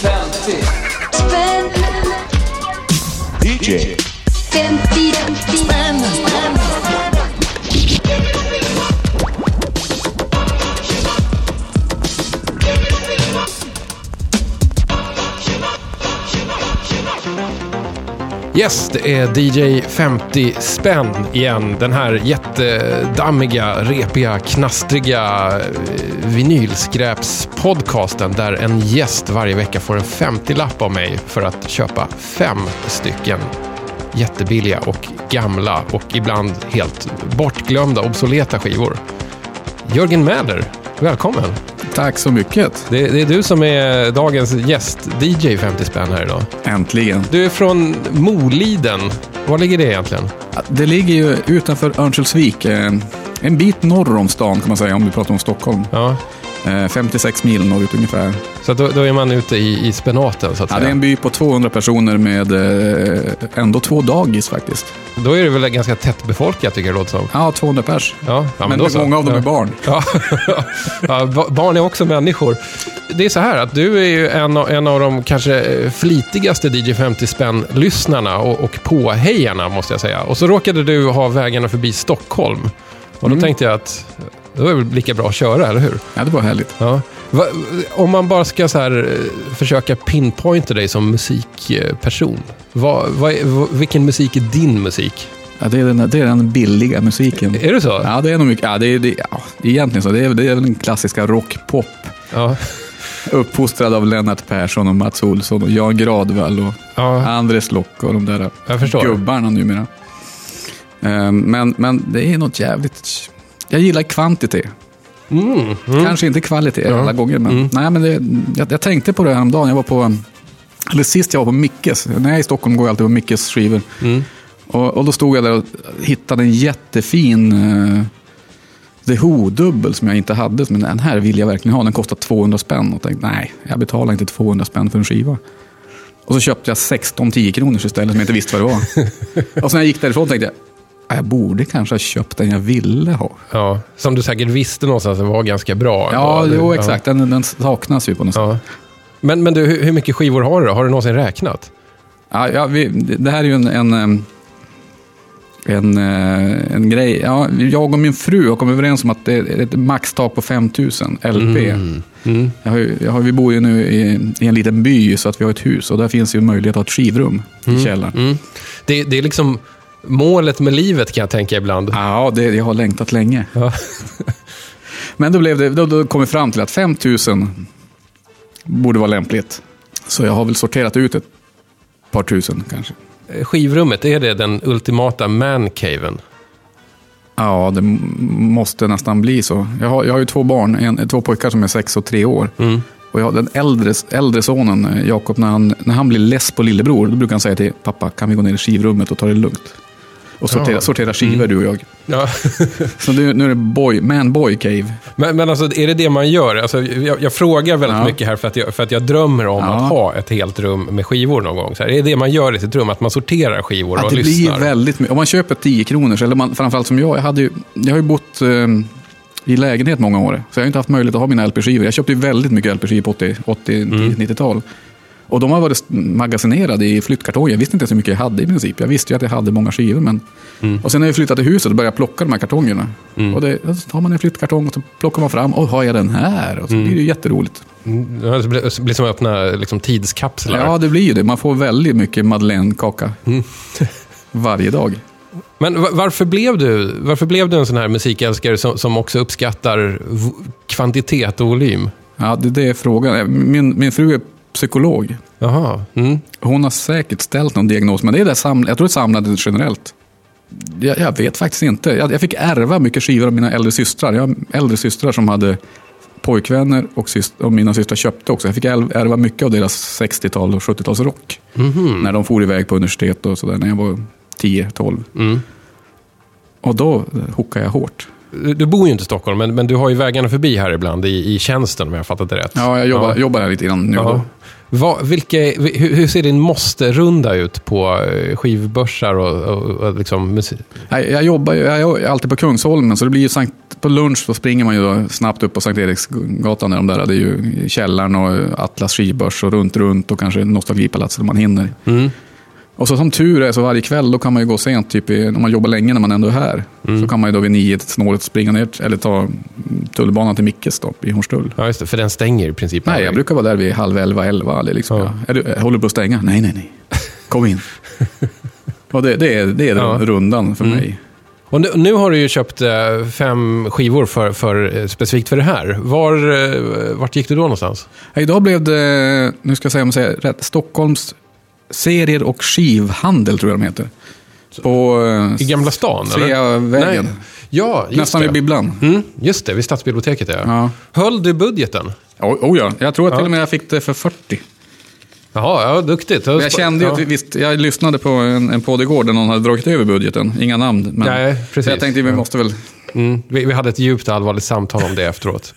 50 spänn, DJ Yes, det är DJ 50 spänn igen. Den här jättedammiga, repiga, knastriga eh, vinylskräpspodcasten där en gäst varje vecka får en 50-lapp av mig för att köpa fem stycken jättebilliga och gamla och ibland helt bortglömda, obsoleta skivor. Jörgen Mäder, välkommen. Tack så mycket. Det, det är du som är dagens gäst-DJ 50 spänn här idag. Äntligen. Du är från Moliden. Var ligger det egentligen? Det ligger ju utanför Örnsköldsvik. En bit norr om stan kan man säga om du pratar om Stockholm. Ja, 56 mil norrut ungefär. så då, då är man ute i, i spenaten så att Ja, det säga. är en by på 200 personer med eh, ändå två dagis faktiskt. Då är det väl ganska tätt befolkat tycker jag det låter som. Ja, 200 pers. Ja, ja, men då så. många av dem ja. är barn. Ja. ja, ba- barn är också människor. Det är så här att du är ju en av, en av de kanske eh, flitigaste DJ 50 spänn-lyssnarna och, och påhejarna måste jag säga. Och så råkade du ha vägarna förbi Stockholm. Och då Mm. tänkte jag att då är det väl lika bra att köra, eller hur? Ja, det var härligt. Ja. Va, om man bara ska så här, eh, försöka pinpointa dig som musikperson. Va, va, vilken musik är din musik? Ja, det, är den, det är den billiga musiken. Är det så? Ja, det är nog mycket. Ja, det är, det, ja, egentligen så. Det är, det är väl den klassiska rockpop. Ja. Uppfostrad av Lennart Persson och Mats Olsson och Jan Gradvall och ja, Andres Lock och de där gubbarna numera. Eh, Men, men det är något jävligt... Jag gillar kvantitet. Mm, mm. Kanske inte kvalitet Ja. alla gånger, men, Mm. nej, men det, jag, jag tänkte på det häromdagen. Jag var på, eller sist jag var på Mickes. När jag är i Stockholm går jag alltid på Mickes skivor. Mm. Och, och då stod jag där och hittade en jättefin uh, The Who-dubbel som jag inte hade. Men den här vill jag verkligen ha. Den kostar 200 spänn. Och tänkte, nej, jag betalar inte 200 spänn för en skiva. Och så köpte jag 16 10 kronors istället som jag inte visste vad det var. och sen när jag gick därifrån tänkte jag, "Ah, jag borde kanske ha köpt den jag ville ha. Ja, som du säkert visste någonstans att det var ganska bra. Ja, ändå. jo, Ja. exakt. Den, den saknas ju på något sätt. Ja. Men, men du, hur, hur mycket skivor har du då? Har du någonsin räknat? Ja, ja, vi, det här är ju en, en, en, eh, en grej. Ja, jag och min fru har kommit överens om att det är ett maxtak på 5000 LP. Mm. Jag har, jag har, vi bor ju nu i, i en liten by så att vi har ett hus och där finns ju möjlighet att ha ett skivrum i källaren. Mm. Det, det är liksom målet med livet kan jag tänka ibland. Ja, det, jag har längtat länge. Ja. Men då, blev det, då, då kom vi fram till att 5000 borde vara lämpligt. Så jag har väl sorterat ut ett par tusen kanske. Skivrummet, är det den ultimata mancaven? Ja, det måste nästan bli så. Jag har, jag har ju två barn, en, två pojkar som är sex och tre år. Mm. Och jag har den äldre, äldre sonen, eh, Jakob, när han, när han blir less på lillebror, då brukar han säga till pappa, kan vi gå ner i skivrummet och ta det lugnt? Och sortera, Ja. sortera skivor, du och jag. Ja. Så nu, nu är det boy, man boy cave. Men, men alltså, är det det man gör? Alltså, jag, jag frågar väldigt Ja. mycket här för att, jag, för att jag drömmer om Ja. att ha ett helt rum med skivor någon gång. Så här, är det det man gör i sitt rum? Att man sorterar skivor Att och det lyssnar? blir väldigt mycket. Om man köper 10 kronors, eller man, framförallt som jag, jag, hade ju, jag har ju bott eh, i lägenhet många år. Så jag har inte haft möjlighet att ha mina LP-skivor. Jag köpte ju väldigt mycket LP-skivor på 80, 80 Mm. 90-tal. Och de har varit magasinerade i flyttkartonger. Jag visste inte ens hur mycket jag hade i princip. Jag visste ju att jag hade många skivor. Men... Mm. Och sen när jag flyttade till huset och började plocka de här kartongerna. Och det, så tar man en flyttkartong och så plockar man fram. Och har jag den här? Och så blir det ju jätteroligt. Mm, Det blir, som att öppna liksom, tidskapslar. Ja, det blir ju det. Man får väldigt mycket Madeleine-kaka. Mm. Varje dag. Men va- varför blev, du, varför blev du en sån här musikälskare som, som också uppskattar kvantitet och volym? Ja, det, det är frågan. Min, min fru är psykolog. Jaha. Mm. Hon har säkert ställt någon diagnos, men det är det saml- jag tror det är samlat generellt. Jag, jag vet faktiskt inte. Jag, jag fick ärva mycket skivor av mina äldre systrar. Jag har äldre systrar som hade pojkvänner och, syst- och mina systrar köpte också. Jag fick ärva mycket av deras 60-tal och 70-talsrock. Mhm. När de for iväg på universitet och sådär, när jag var 10-12. Mm. Och då hookade jag hårt. Du bor ju inte i Stockholm, men, men du har ju vägarna förbi här ibland i, i tjänsten om jag har fattat det rätt. Ja, jag jobbar, jobbar här lite grann nu Ja. Vad- vilka, hur, hur ser din måste-runda ut på eh, skivbörsar och, och, och liksom musik? Nej, Jag jobbar ju, jag är alltid på Kungsholmen, så det blir ju Sankt, på lunch så springer man ju snabbt upp på Sankt Eriksgatan. Där, de där. Det är ju källaren och Atlas skivbörs och runt, runt och kanske Nostalgipalatset om man hinner. Mm. Och så som tur är så varje kväll då kan man ju gå sent, typ i, om man jobbar länge när man ändå är här. Mm. Så kan man ju då vid nio snåret springa ner eller ta tunnelbanan till Mickes då, i Hornstull. Ja, just det, för den stänger i princip. Nej, jag brukar vara där vid halv elva, elva. Liksom, Ja. Är du, håller på att stänga? Nej, nej, nej. Kom in. och det, det är, det är Ja. rundan för mig. Och nu, nu har du ju köpt eh, fem skivor för, för, eh, specifikt för det här. Var, eh, vart gick du då någonstans? Idag blev det, nu ska jag säga om jag säger rätt, Stockholms serier och skivhandel tror jag de heter. På I Gamla stan? eller? Sveavägen. Nej. Ja, just Nästan det. vid bibblan. Mm, just det, vid Stadsbiblioteket ja. Ja. Höll du budgeten? Oh, oh ja, jag tror att Ja. till och med jag fick det för 40. Jaha, ja, duktigt. Men jag kände ju ja. att, visst, jag lyssnade på en, en podd igår där någon hade dragit över budgeten. Inga namn. Men Nej, precis. Jag tänkte vi måste väl... Mm, vi, vi hade ett djupt allvarligt samtal om det efteråt.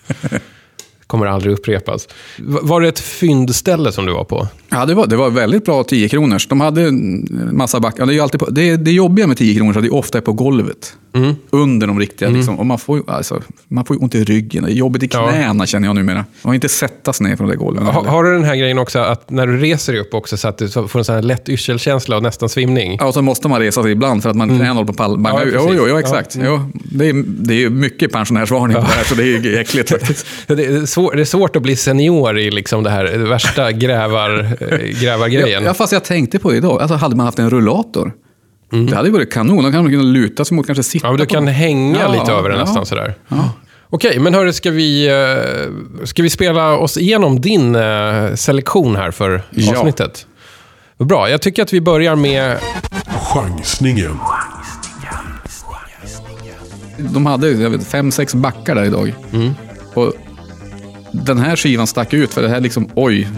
Kommer aldrig upprepas. Var det ett fyndställe som du var på? Ja, det var, det var väldigt bra 10 kronors. De hade en massa backar. Det, är alltid på, det, det jobbiga med 10 kronor är att det ofta är på golvet. Mm. Under de riktiga. Liksom. Och man, får, alltså, man får ont i ryggen. Det är jobbigt i Ja. knäna känner jag numera. Man får inte sättas ner från det golvet. Ha, har du den här grejen också att när du reser dig upp också så att du får en sån här lätt yrselkänsla och nästan svimning? Ja, och så måste man resa sig ibland för att man knäna håller på att Mm. Ja. Jo, jo, jo, exakt. Jo, det, är, det är mycket pensionärsvarning på det här, så det är äckligt faktiskt. Det är, svår, det är svårt att bli senior i liksom det här det värsta grävar, grävargrejen. Ja, fast jag tänkte på det idag. Alltså, hade man haft en rullator, det hade ju varit kanon. Då kan man kunna luta sig mot, kanske sitta Mm. Ja, men du på kan den. hänga Ja, lite över den ja. nästan sådär. Okej, men hörru, ska vi, eh, ska vi spela oss igenom din eh, selektion här för Ja. avsnittet? Vad Bra, jag tycker att vi börjar med... Chansningen. De hade jag vet, fem, sex backar där idag. Mm. Och den här skivan stack ut för det här liksom, oj.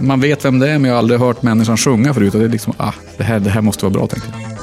Man vet vem det är, men jag har aldrig hört människan sjunga förut. Och det är liksom, ah, det här, det här måste vara bra, tänkte jag.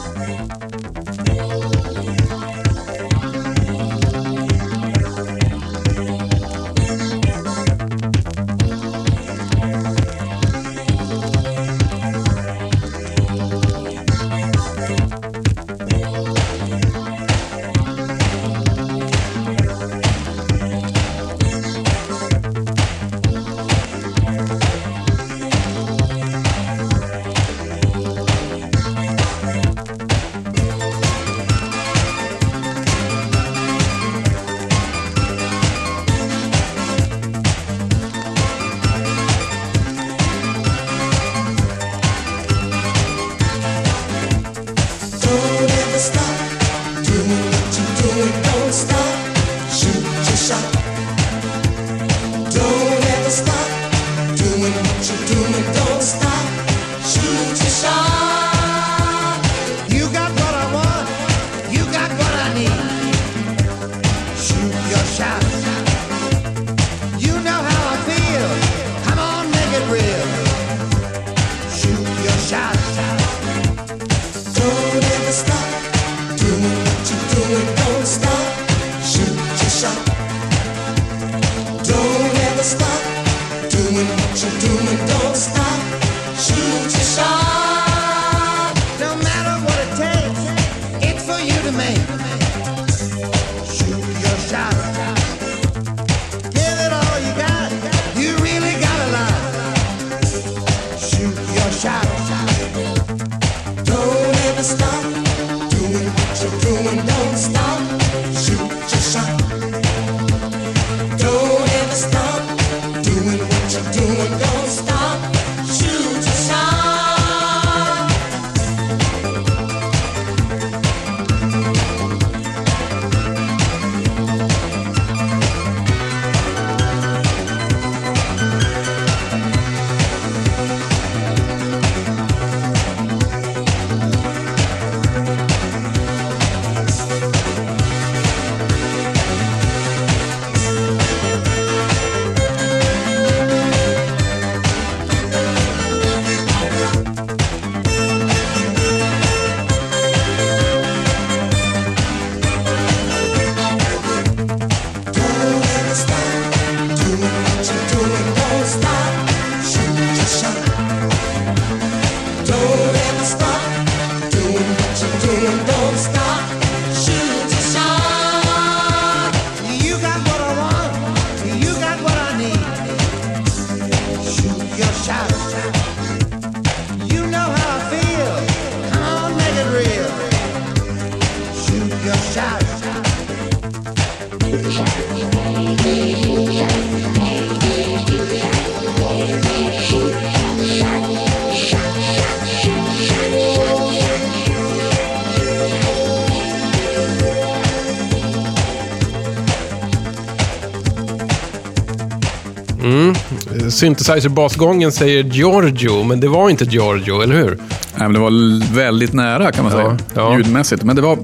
Synthesizer-basgången säger Giorgio, men det var inte Giorgio, eller hur? Nej, men det var väldigt nära kan man Ja, säga, ja. ljudmässigt. Men det var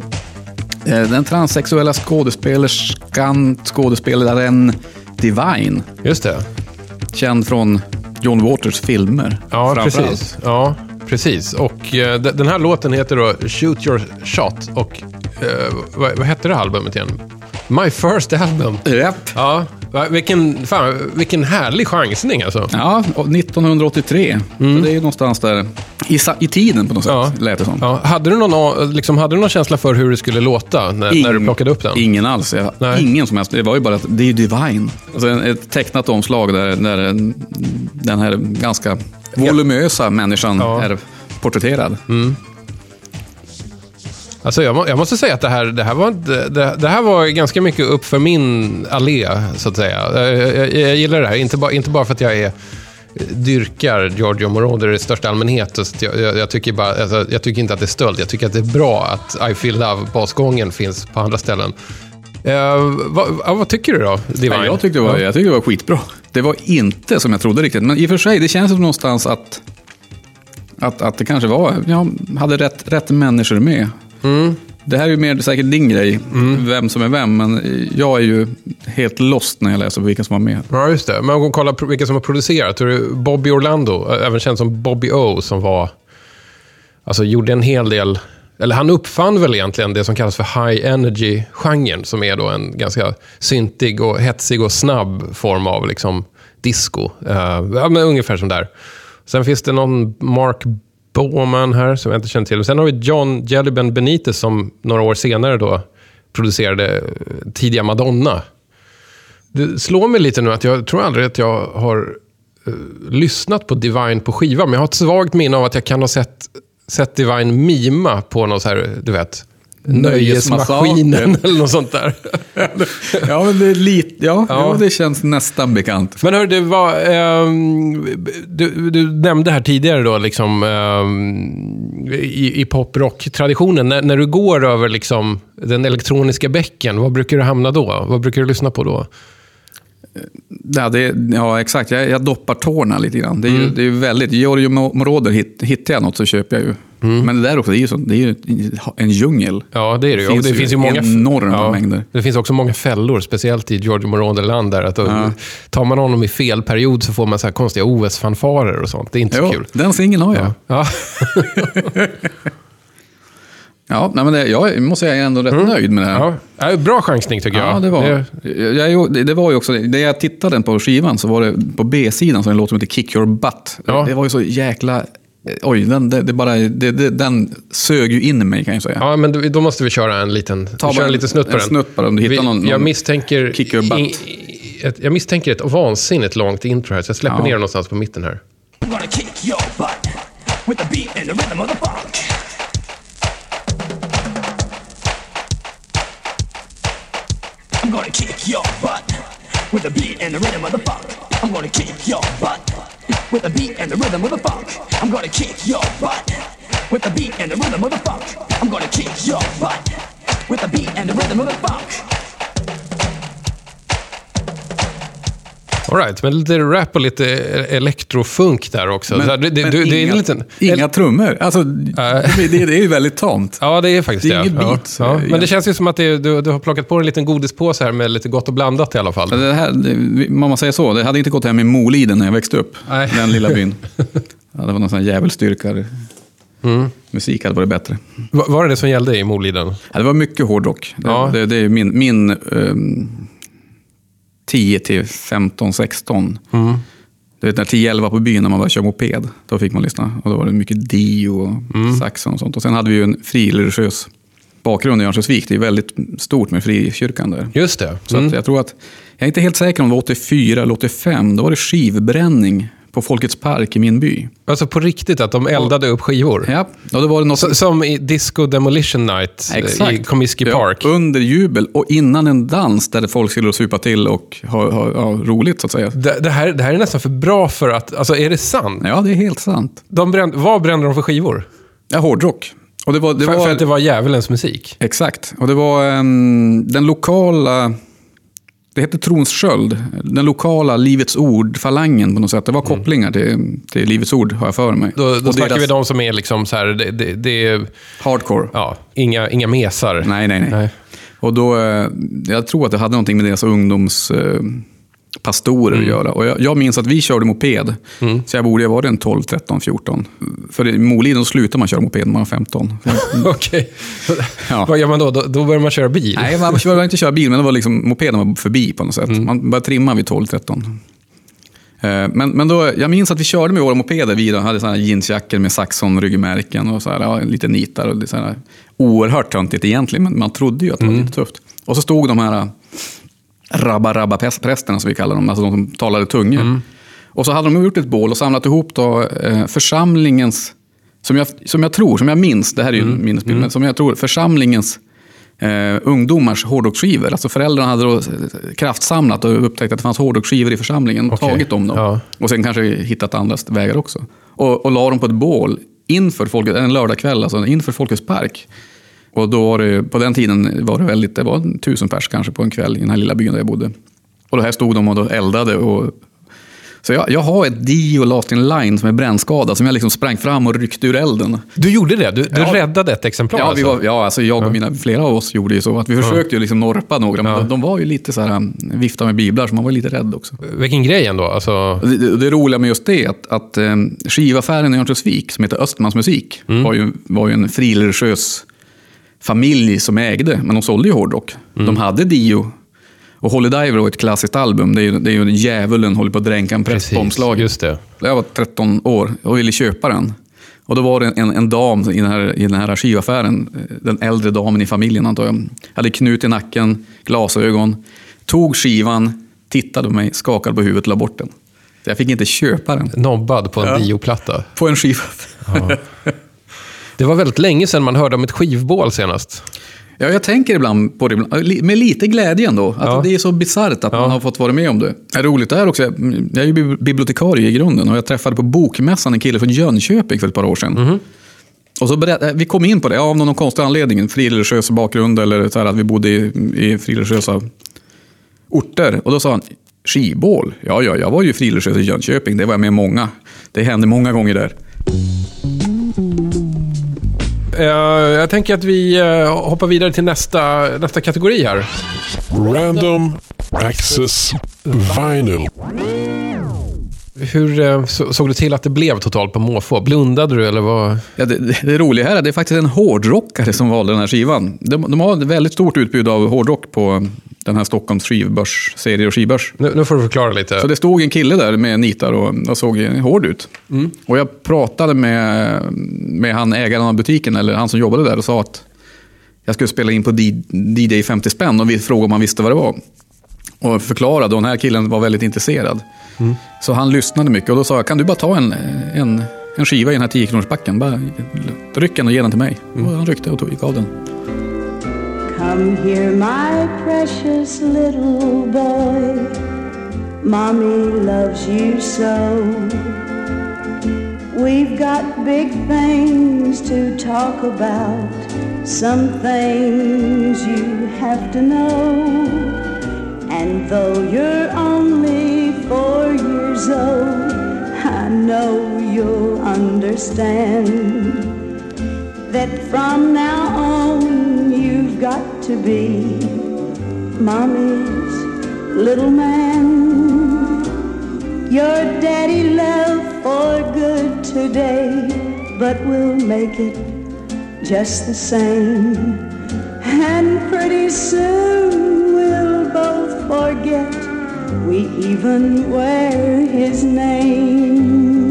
eh, den transsexuella skådespelerskan, skådespelaren Divine, Just det. känd från John Waters filmer. Ja, precis. Ja, precis. Och eh, de- den här låten heter då Shoot Your Shot. Och eh, vad, vad hette det albumet igen? My First Album. Japp. Ja, vilken, fan, vilken härlig chansning alltså. Ja, och 1983. Så det är ju någonstans där i, i tiden på något sätt, Ja. lät det som. Ja, hade, du någon, liksom, hade du någon känsla för hur det skulle låta när, när du plockade upp den? Ingen alls. Jag, Nej. ingen som helst. Det var ju bara att det är Divine. Alltså ett tecknat omslag där, där en- den här ganska volumösa människan Ja. är porträtterad. Alltså jag, jag måste säga att det här, det, här var, det, det här var ganska mycket upp för min allé, så att säga. Jag, jag, jag gillar det här, inte, bara inte bara för att jag är dyrkar Giorgio Moroder i största allmänhet. Så jag, jag, jag, tycker bara, alltså, jag tycker inte att det är stöld. Jag tycker att det är bra att I Feel Love-basgången finns på andra ställen. Eh, vad, vad tycker du då, Divine? Ja, jag, tyckte det var, jag tyckte det var skitbra. Det var inte som jag trodde riktigt. Men i och för sig, det känns som någonstans att, att, att det kanske var, jag hade rätt, rätt människor med. Mm. Det här är ju mer säkert din grej, vem som är vem. Men jag är ju helt lost när jag läser på vilka som var med. Ja, just det. Men om vi kollar vilka som har producerat. Är Bobby Orlando, även känd som Bobby O, som var... Alltså gjorde en hel del... Eller han uppfann väl egentligen det som kallas för high energy-genren, som är då en ganska syntig och hetsig och snabb form av liksom disco. Uh, ja, men ungefär som där. Sen finns det någon Mark Bowman här, som jag inte känner till. Sen har vi John Jellyben Benitez, som några år senare då producerade eh, tidiga Madonna. Det slår mig lite nu att jag tror aldrig att jag har uh, lyssnat på Divine på skiva, men jag har ett svagt minne av att jag kan ha sett, sett Divine mima på något så här, du vet, Nöjesmaskinen eller något sånt där. Ja, men det, är lite, ja, Ja. ja. det känns nästan bekant. Men hör, det var, ehm, du, du nämnde här tidigare då, liksom, ehm, i, i poprock-traditionen, när, när du går över liksom, den elektroniska bäcken, vad brukar du hamna då? Vad brukar du lyssna på då? Ja, det, ja exakt. Jag, jag doppar tårna lite grann. Det är, Mm. ju, det är väldigt... Giorgio Moroder, hit, hittar jag något så köper jag ju. Mm. Men det där också, det är ju, så, det är ju en djungel. Ja, det är det. Det finns det finns ju många enorma mängder. Det finns också många fällor, speciellt i Giorgio Moroder-land. Där, att Ja. Tar man honom i fel period så får man så här konstiga OS-fanfarer och sånt. Det är inte så Jo, kul. den singeln har jag. Ja. Ja, nej, men det, jag måste säga jag är ändå rätt nöjd med det här. Ja. Ja, bra chansning tycker jag. Ja, det var, jag, jag, det, det var ju också, det jag tittade på skivan så var det på B-sidan så en låt som heter Kick Your Butt. Ja. Det var ju så jäkla, oj, den, det, det bara, det, det, den sög ju in i mig kan jag säga. Ja, men då- måste vi köra en liten, Ta vi kör bara en liten snutt på en den. snutt bara, om du hittar Vi- någon- jag någon misstänker... kick your butt. i- i- ett, jag misstänker ett vansinnigt långt intro här, så jag släpper Ja. ner någonstans på mitten här. I'm gonna kick your butt with the beat and the rhythm of the funk. I'm gonna kick your butt with the beat and the rhythm of the funk. I'm gonna kick your butt with the beat and the rhythm of the funk. I'm gonna kick your butt with the beat and the rhythm of the funk. All right, men lite rap och lite elektrofunk där också. Men, det, det, men det, det är inga, en liten... inga trummor. Alltså, det, det, det är ju väldigt tamt. Ja, det är faktiskt Det är det. inget ja. beat, Ja. Men det känns ju som att du, du har plockat på en liten godispåse här med lite gott och blandat i alla fall. Det här, man säger så, det hade inte gått hem i Moliden när jag växte upp. Nej. Den lilla byn. Ja, det var någon sån här djävulsdyrkar. Mm. Musik hade varit bättre. Va- Var det det som gällde i Moliden? Ja, det var mycket hårdrock. Det, Ja. det, det är min, min um, 10 till 15, 16. Mm. Du vet när 10-11 på byn när man bara kör moped. Då fick man lyssna. Och då var det mycket Dio och Mm. Saxon och sånt. Och sen hade vi ju en frireligiös bakgrund i Örnsköldsvik. Det är väldigt stort med frikyrkan där. Just det. Så Mm. att jag tror att, jag är inte helt säker om det var 84 eller 85. Då var det skivbränning på Folkets park i min by. Alltså på riktigt, att de eldade upp skivor? Ja, och det var det något... Så, som i Disco Demolition Night eh, i Comiskey Park? Ja, under jubel och innan en dans där folk skulle supa till och ha, ha, ha roligt så att säga. Det, det, här, det här är nästan för bra för att... Alltså, är det sant? Ja, det är helt sant. De brände, vad brände de för skivor? Ja, hårdrock. Och det var, det för, var, för att det var djävulens musik? Exakt. Och det var um, den lokala... Det hette Trons sköld. Den lokala Livets Ord-falangen på något sätt. Det var kopplingar till, till Livets Ord, har jag för mig. Då, då Och snackar deras- vi de som är liksom så här... Det, det, det är, Hardcore. ja, inga, inga mesar. Nej, nej, nej. Nej. Och då, eh, jag tror att det hade någonting med deras ungdoms... Pastorer att göra. Och jag, jag minns att vi körde moped. Så jag borde ha varit en 12, 13, 14. För i Moliden slutar man köra moped när man är 15. Okej. Ja. Vad gör man då? då? Då börjar man köra bil? Nej, man behöver inte köra bil, men det var liksom, mopeden var förbi på något sätt. Man började trimma vid 12-13. Eh, Men, men då, jag minns att vi körde med våra mopeder. Vi hade såna här jeansjackor med Saxon-ryggmärken och så här, ja, lite nitar. Och så här, oerhört töntigt egentligen, men man trodde ju att det var lite tufft. Och så stod de här rabba-rabba-prästerna som vi kallar dem, alltså de som talade tungor. Och så hade de gjort ett bål och samlat ihop då, eh, församlingens, som jag, som jag tror, som jag minns, det här är ju en minnesbild, men som jag tror, församlingens eh, ungdomars hårdrocksskivor. Alltså föräldrarna hade då kraftsamlat och upptäckt att det fanns hårdrocksskivor i församlingen. Okej, Tagit dem då. ja. Och sen kanske hittat andra vägar också. Och, och la dem på ett bål inför folket, en lördagkväll, alltså inför Folkets park. Och då var det, på den tiden var det väldigt, det var en tusen pers kanske på en kväll i den här lilla byn där jag bodde. Och då här stod de och eldade. Och, så jag, jag har ett Dio Last in Line som är brännskadad, som jag liksom sprang fram och ryckte ur elden. Du gjorde det? Du, du Ja. räddade ett exemplar Ja, vi alltså? var, ja alltså jag och mina, flera av oss gjorde ju så. Att vi försökte ju liksom norpa några, men Ja. de, de var ju lite så här, um, vifta med biblar, så man var lite rädd också. Vilken grej ändå. Alltså, Det, det, roliga med just det är att, att eh, skivaffären i Örnsköldsvik, som heter Östmans musik, var, ju, var ju en frireligiös familj som ägde, men de sålde ju hårdrock. De hade Dio. Och Holy Diver var ett klassiskt album. Det är ju, det är ju djävulen håller på att dränka en präst på omslaget. Jag var 13 år och ville köpa den. Och då var det en, en dam i den, här, i den här skivaffären, eh, den äldre damen i familjen antar jag, hade knut i nacken, glasögon, tog skivan, tittade på mig, skakade på huvudet och la bort den. Så jag fick inte köpa den. Nobbad på en Ja. bioplatta. På en skiva. Det var väldigt länge sedan man hörde om ett skivbål senast. Ja, jag tänker ibland på det, med lite glädje ändå. Att Ja. Det är så bisarrt att Ja. man har fått vara med om det. Det är roligt är också, jag är ju bib- bibliotekarie i grunden och jag träffade på Bokmässan en kille från Jönköping för ett par år sedan. Mhm. Och så berätt, vi kom in på det, av någon konstig anledning, frireligiös bakgrund eller så här att vi bodde i, i frireligiösa orter. Och då sa han, skibål? Ja, ja, jag var ju frireligiös i Jönköping, det var jag med många. Det hände många gånger där. Eh, jag tänker att vi eh, hoppar vidare till nästa, nästa kategori här. Random Access Vinyl. Hur eh, så, såg du till att det blev totalt på måfå? Blundade du eller vad? Ja, det, det, det roliga här är att det är faktiskt en hårdrockare som valde den här skivan. De, de har ett väldigt stort utbud av hårdrock på den här Stockholms skivbörs, serie och skivbörs. Nu, nu får du förklara lite. Så det stod en kille där med nitar och, och såg hård ut. Och jag pratade med, med han ägaren av butiken, eller han som jobbade där, och sa att jag skulle spela in på DJ 50 spänn och vi frågade om han visste vad det var. Och förklarade, och den här killen var väldigt intresserad. Så han lyssnade mycket och då sa jag, kan du bara ta en, en, en skiva i den här 10 kronors backen Bara ryck den och ge den till mig. Och han ryckte och tog av den. Come here, my precious little boy. Mommy loves you so. We've got big things to talk about, some things you have to know. And though you're only four years old, I know you'll understand that from now on you've got to be mommy's little man. Your daddy left for good today, but we'll make it just the same. And pretty soon we'll both forget we even wear his name.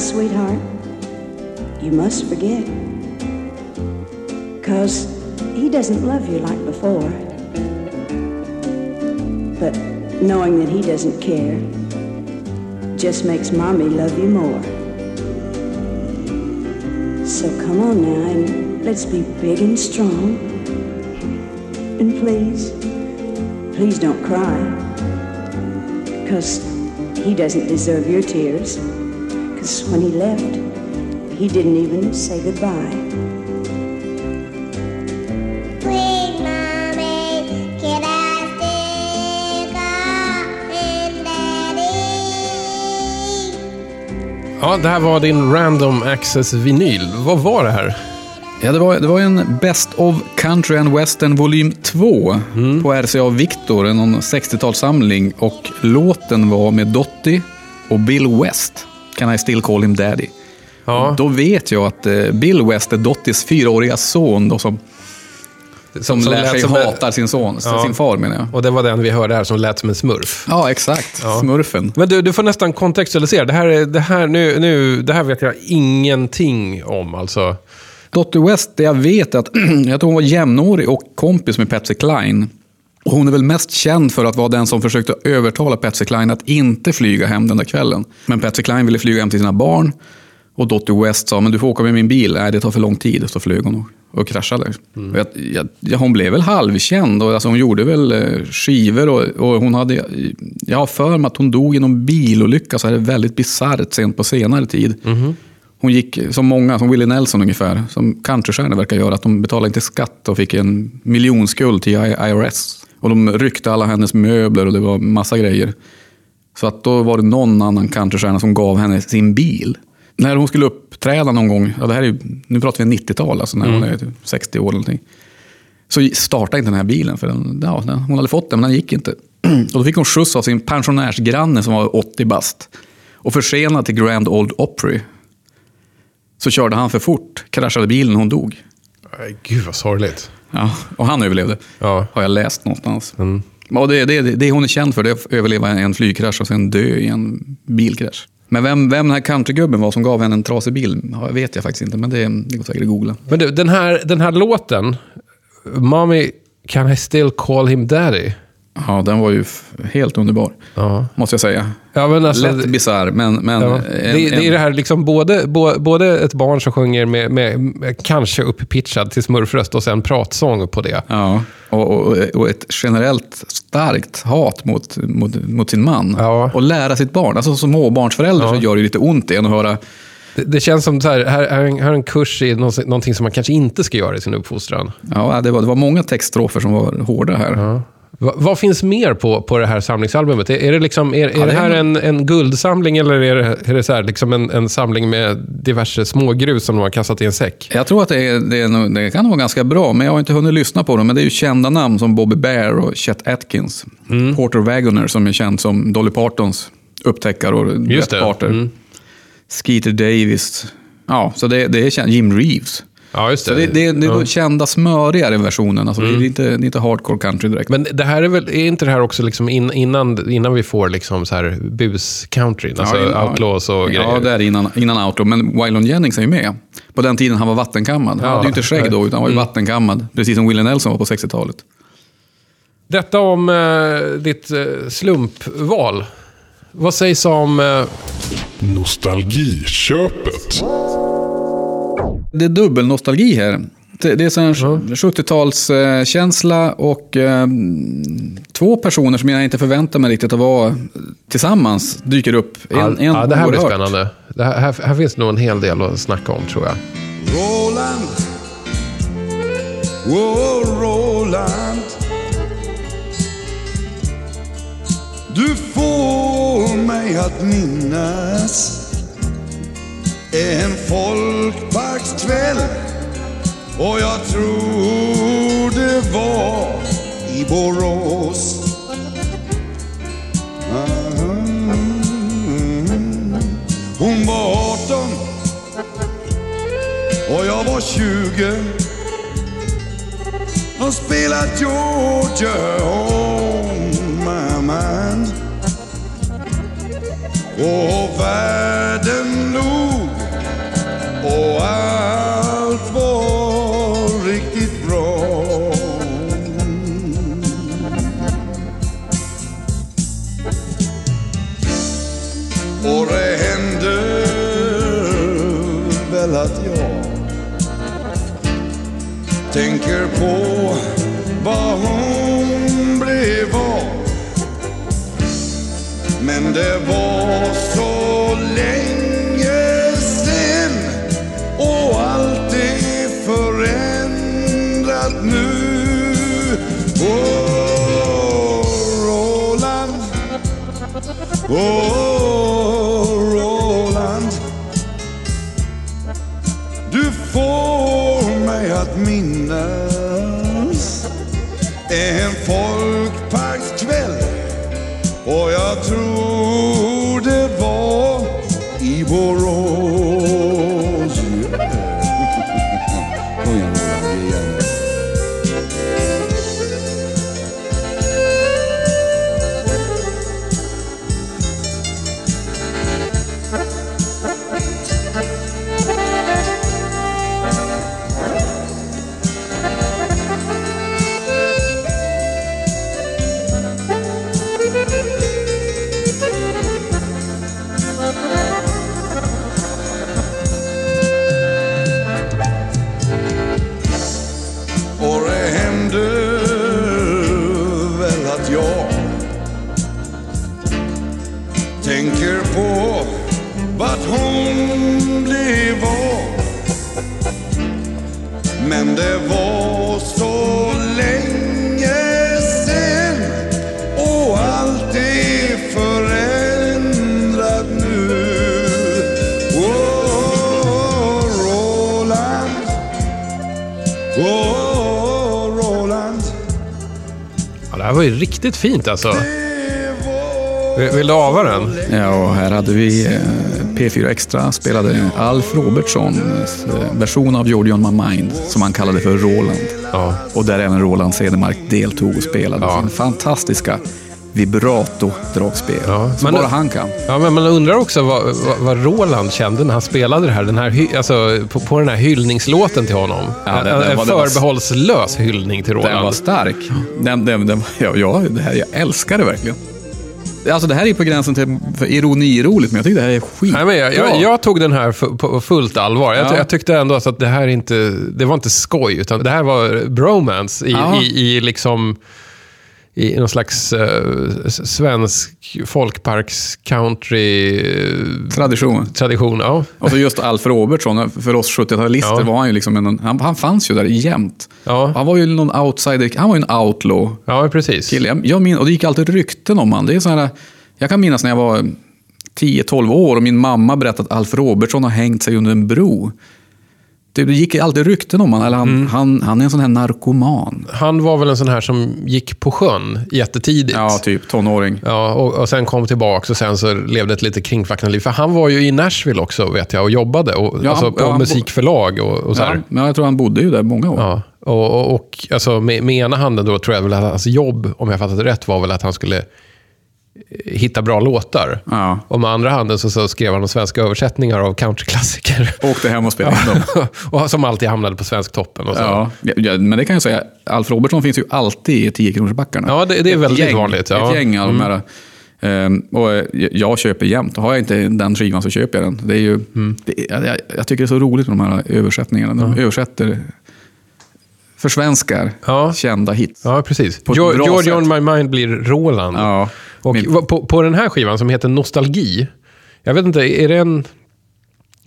Sweetheart, you must forget. Cause he doesn't love you like before. But knowing that he doesn't care just makes mommy love you more. So come on now and let's be big and strong. And please, please don't cry. Cause he doesn't deserve your tears. Cause when he left, he didn't even say goodbye. Ja, det här var din Random Access vinyl. Vad var det här? Ja, det var, det var en Best of Country and Western volym 2 på RCA Victor, en någon 60-talssamling. Och låten var med Dottie och Bill West. Can I still call him daddy? Ja. Då vet jag att eh, Bill West är Dotties fyraåriga son då, som, som, lär lät sig som en- hata sin son, Ja. sin far menar jag. Och det var den vi hörde här som lät som en smurf. Ja, exakt. Smurfen. Men du, du får nästan kontextualisera. Det här, är- det här, nu, nu, det här vet jag ingenting om alltså. Dottie West, det jag vet är att jag tror hon var jämnårig och kompis med Patsy Cline. Och hon är väl mest känd för att vara den som försökte övertala Patsy Cline att inte flyga hem den där kvällen. Men Patsy Cline ville flyga hem till sina barn. Och Dottie West sa, men du får åka med min bil. Nej, det tar för lång tid. Så flög hon och, och kraschade. Och jag, jag, ja, hon blev väl halvkänd. Och, alltså, hon gjorde väl eh, skivor och, och hon hade... Jag har för mig att hon dog i någon bilolycka. Så här väldigt bisarrt sent på senare tid. Hon gick som många, som Willie Nelson ungefär, som countrystjärnor verkar göra, att de betalade inte skatt och fick en miljonskuld till IRS. Och de ryckte alla hennes möbler och det var massa grejer. Så att då var det någon annan countrystjärna som gav henne sin bil. När hon skulle uppträda någon gång, ja det här är, nu pratar vi 90-tal, alltså när hon är typ 60 år eller någonting. Så startade inte den här bilen, för den, ja, hon hade fått den men den gick inte. Och då fick hon skjuts av sin pensionärsgranne som var 80 bast. Och försenad till Grand Old Opry. Så körde han för fort, kraschade bilen och hon dog. Gud vad sorgligt. Ja, och han överlevde, Ja. har jag läst någonstans. Mm. Och det, det, det hon är känd för det är att överleva en flygkrasch och sen dö i en bilkrasch. Men vem, vem den här countrygubben var som gav henne en trasig bil ja, vet jag faktiskt inte, men det, det går säkert att googla. Men du, den här, den här låten, Mommy, can I still call him daddy? Ja, den var ju helt underbar, Ja. måste jag säga. Ja, men alltså, Lätt bisarr, men... men Ja. en- Det, det är en- det här liksom både, bo- både ett barn som sjunger med, med, med kanske upppitchad till smurfröst och sen pratsång på det. Ja, och, och, och ett generellt starkt hat mot, mot, mot sin man. Ja. Och lära sitt barn. Alltså som småbarnsförälder Ja. så gör det lite ont igen att höra Det, det känns som så här, här, här, är en- här är en kurs i någonting, som man kanske inte ska göra i sin uppfostran. Ja, det var, det var många textstrofer som var hårda här. Va, vad finns mer på, på det här samlingsalbumet? Är, är det, liksom, är, är det det är här en- en, guldsamling eller är det, är det så här, liksom en, en samling med diverse smågrus som de har kastat i en säck? Jag tror att det, är, det, är nog, det kan vara ganska bra, men jag har inte hunnit lyssna på dem. Men det är ju kända namn som Bobby Bear och Chet Atkins. Mm. Porter Wagoner som är känd som Dolly Partons upptäckare och Just. Carter. Mm. Skeeter Davis. Ja, så det, det är känt. Jim Reeves. Ja, just Så det. det, det, det är Ja. kända smörigare versionen. Alltså, det, är inte, det är inte hardcore country direkt. Men det här är väl, är inte det här också liksom in, innan, innan vi får liksom så här bus-countryn? Alltså Ja, outlaws och grejer? Ja, det är innan, innan outlaw. Men Waylon Jennings är ju med. På den tiden han var vattenkammad. Han Ja. hade ju inte skägg då, utan han var ju Mm. vattenkammad. Precis som Willie Nelson var på 60-talet. Detta om eh, ditt eh, slumpval. Vad sägs om... Eh, Nostalgiköpet. Det är dubbelnostalgi här. Det, är sån här 70-talskänsla och eh, två personer som jag inte förväntar mig riktigt att vara tillsammans dyker upp. En, ja, en ja, det här blir spännande. Det här, här, här finns nog en hel del att snacka om, tror jag. Roland, oh Roland Du får mig att minnas en folkparkskväll och jag tror det var i Borås. Hon var 18 och jag var 20 och spelade Georgia on my mind och världen log och allt var riktigt bra. Och det hände väl att jag tänker på vad hon blev av. Men det var åh, riktigt fint alltså. Vill, vill du ava den? Ja, och här hade vi eh, P4 Extra spelade Alf Robertsons eh, version av Georgie on my mind, som han kallade för Roland. Ja. Och där även Roland Cedermark deltog och spelade Ja. sin fantastiska vibrato-dragspel. Ja, som men- bara han kan. Ja, men man undrar också vad, vad, vad Roland kände när han spelade det här. Den här alltså, på, på den här hyllningslåten till honom. Ja, den- en den en den var- förbehållslös hyllning till Roland. Den var stark. Den, den, den, ja, ja, det här, jag älskar det verkligen. Alltså det här är på gränsen till ironi-roligt, men jag tycker det här är skit. Nej, men jag, jag, jag tog den här på fullt allvar. Jag, Ja. jag tyckte ändå att det här inte, det var inte skoj, utan det här var bromance i, Ja. i, i liksom i någon slags eh, svensk folkparks-country-tradition. Tradition. Ja. Och så just Alf Robertsson, för oss 70-talister Ja. var han ju liksom en, han, han fanns ju där jämt. Ja. Han var ju någon outsider, han var ju en outlaw ja, precis. kille. Jag, jag min, och det gick alltid rykten om han. Det är så här, jag kan minnas när jag var 10-12 år och min mamma berättade att Alf Robertsson har hängt sig under en bro. Det, gick alltid rykten om han, eller han, Mm. han, han är en sån här narkoman. Han var väl en sån här som gick på sjön jättetidigt. Ja, typ tonåring. Ja, och, och sen kom tillbaka och sen så levde ett lite kringflackande liv. För han var ju i Nashville också, vet jag, och jobbade. Och, Ja, alltså på ja, musikförlag och, och så Ja, här. men jag tror han bodde ju där många år. Ja, och, och, och alltså med, med ena handen då tror jag väl att hans jobb, om jag fattat det rätt, var väl att han skulle hitta bra låtar. Ja. Och med andra handen så, så skrev han de svenska översättningar av countryklassiker. Åkte hem och spelade in dem. och som alltid hamnade på Svensktoppen. Och så. Ja, ja, men det kan jag säga. Alf Robertsson finns ju alltid i 10 kronorsbackarna. Ja, det- det är Ett väldigt gäng, vanligt, ja. Mm. Ett gäng av de här. ehm, och eh, jag köper jämt. Har jag inte den skivan så köper jag den. Det är ju, Mm. det jag, jag tycker det är så roligt med de här översättningarna. De översätter försvenskar Ja. kända hits. Ja, precis. Jo- sätt. on my mind blir Roland. Ja. Och Min- på, på den här skivan som heter Nostalgi, jag vet inte, är det en...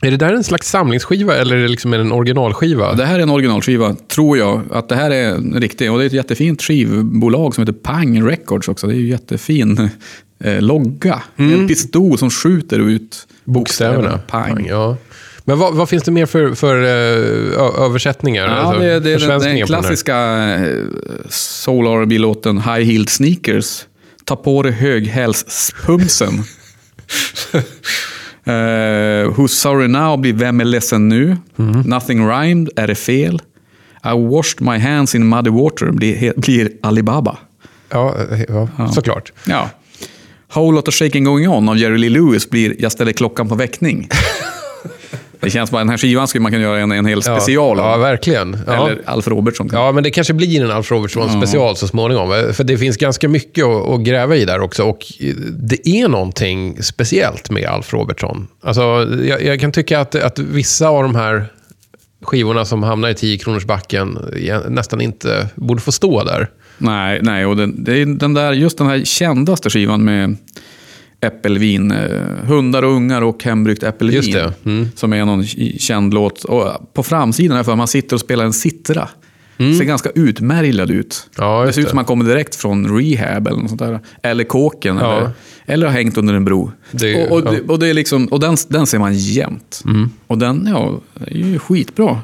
Är det där en slags samlingsskiva eller är det liksom en originalskiva? Det här är en originalskiva, tror jag. Att det här är en riktig. Och det är ett jättefint skivbolag som heter Pang Records också. Det är ju jättefin eh, logga. En pistol som skjuter ut Mm. Bokstäverna. Pang. Ja. Men vad, vad finns det mer för, för eh, översättningar? Ja, Alltså, det, det är den, den klassiska eh, Soul R&B-låten High Heeled Sneakers. Ta på dig höghälspumsen. uh, Who's sorry now blir Vem är ledsen nu? Mhm. Nothing rhymed, är det fel? I washed my hands in muddy water blir, blir Alibaba. Ja, eh, ja, såklart. Ja. Whole Lot of Shaking Going On av Jerry Lee Lewis blir Jag ställer klockan på väckning. det känns bara, den här skivan skulle man kunna göra en, en hel Ja, special om. Ja, verkligen. Ja. Eller Alf Robertson. Ja, men det kanske blir en Alf Robertson special så småningom. För det finns ganska mycket att, att gräva i där också. Och det är någonting speciellt med Alf Robertson. Alltså, jag, jag kan tycka att, att vissa av de här skivorna som hamnar i 10 kronors backen nästan inte borde få stå där. Nej, nej och den, den där, just den här kändaste skivan med äppelvin. Eh, hundar och ungar och hembryggt äppelvin. Mm. Som är någon känd låt. Och på framsidan är för man sitter och spelar en sittra. Ser ganska utmärglad ut. Mm. Ja, det ser ut som man kommer direkt från rehab eller något sånt där. Eller kåken. Ja. Eller, eller har hängt under en bro. Det och och, ja. Mm. det, och, det är liksom, och den, den ser man jämt. Och den ja, är ju skitbra.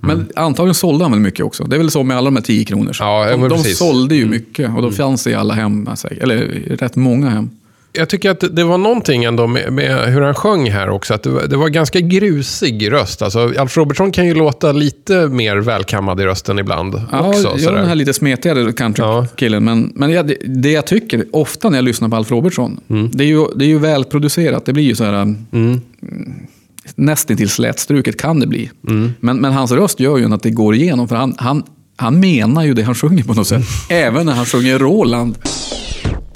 Men antagligen sålde han väl mycket också. Det är väl så med alla de här 10 kronor. Ja, de, de sålde ju mycket och då fanns det i alla hem. Eller rätt många hem. Jag tycker att det var någonting ändå med, med hur han sjöng här också. Att det, var, det var ganska grusig röst. Alltså, Alf Robertson kan ju låta lite mer välkammad i rösten ibland Ja, också. jag den här lite smetigare countrykillen. Men, men jag, det, det jag tycker, ofta när jag lyssnar på Alf Robertson, Mm. det, är ju, det är ju välproducerat. Det blir ju så här... Mm. Nästintill slätstruket kan det bli. Mm. Men, men hans röst gör ju att det går igenom. För han, han, han menar ju det han sjunger på något sätt. Även när han sjunger Roland.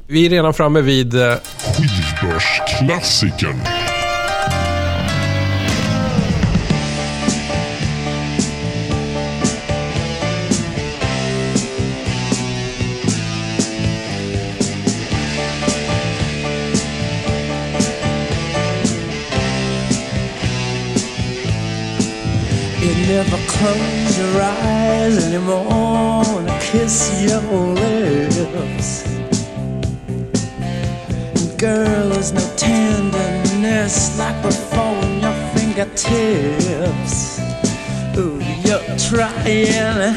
Vi är redan framme vid... eh, Skivbörsklassikern. Never close your eyes anymore there's no tenderness like before in your fingertips. Ooh, you're trying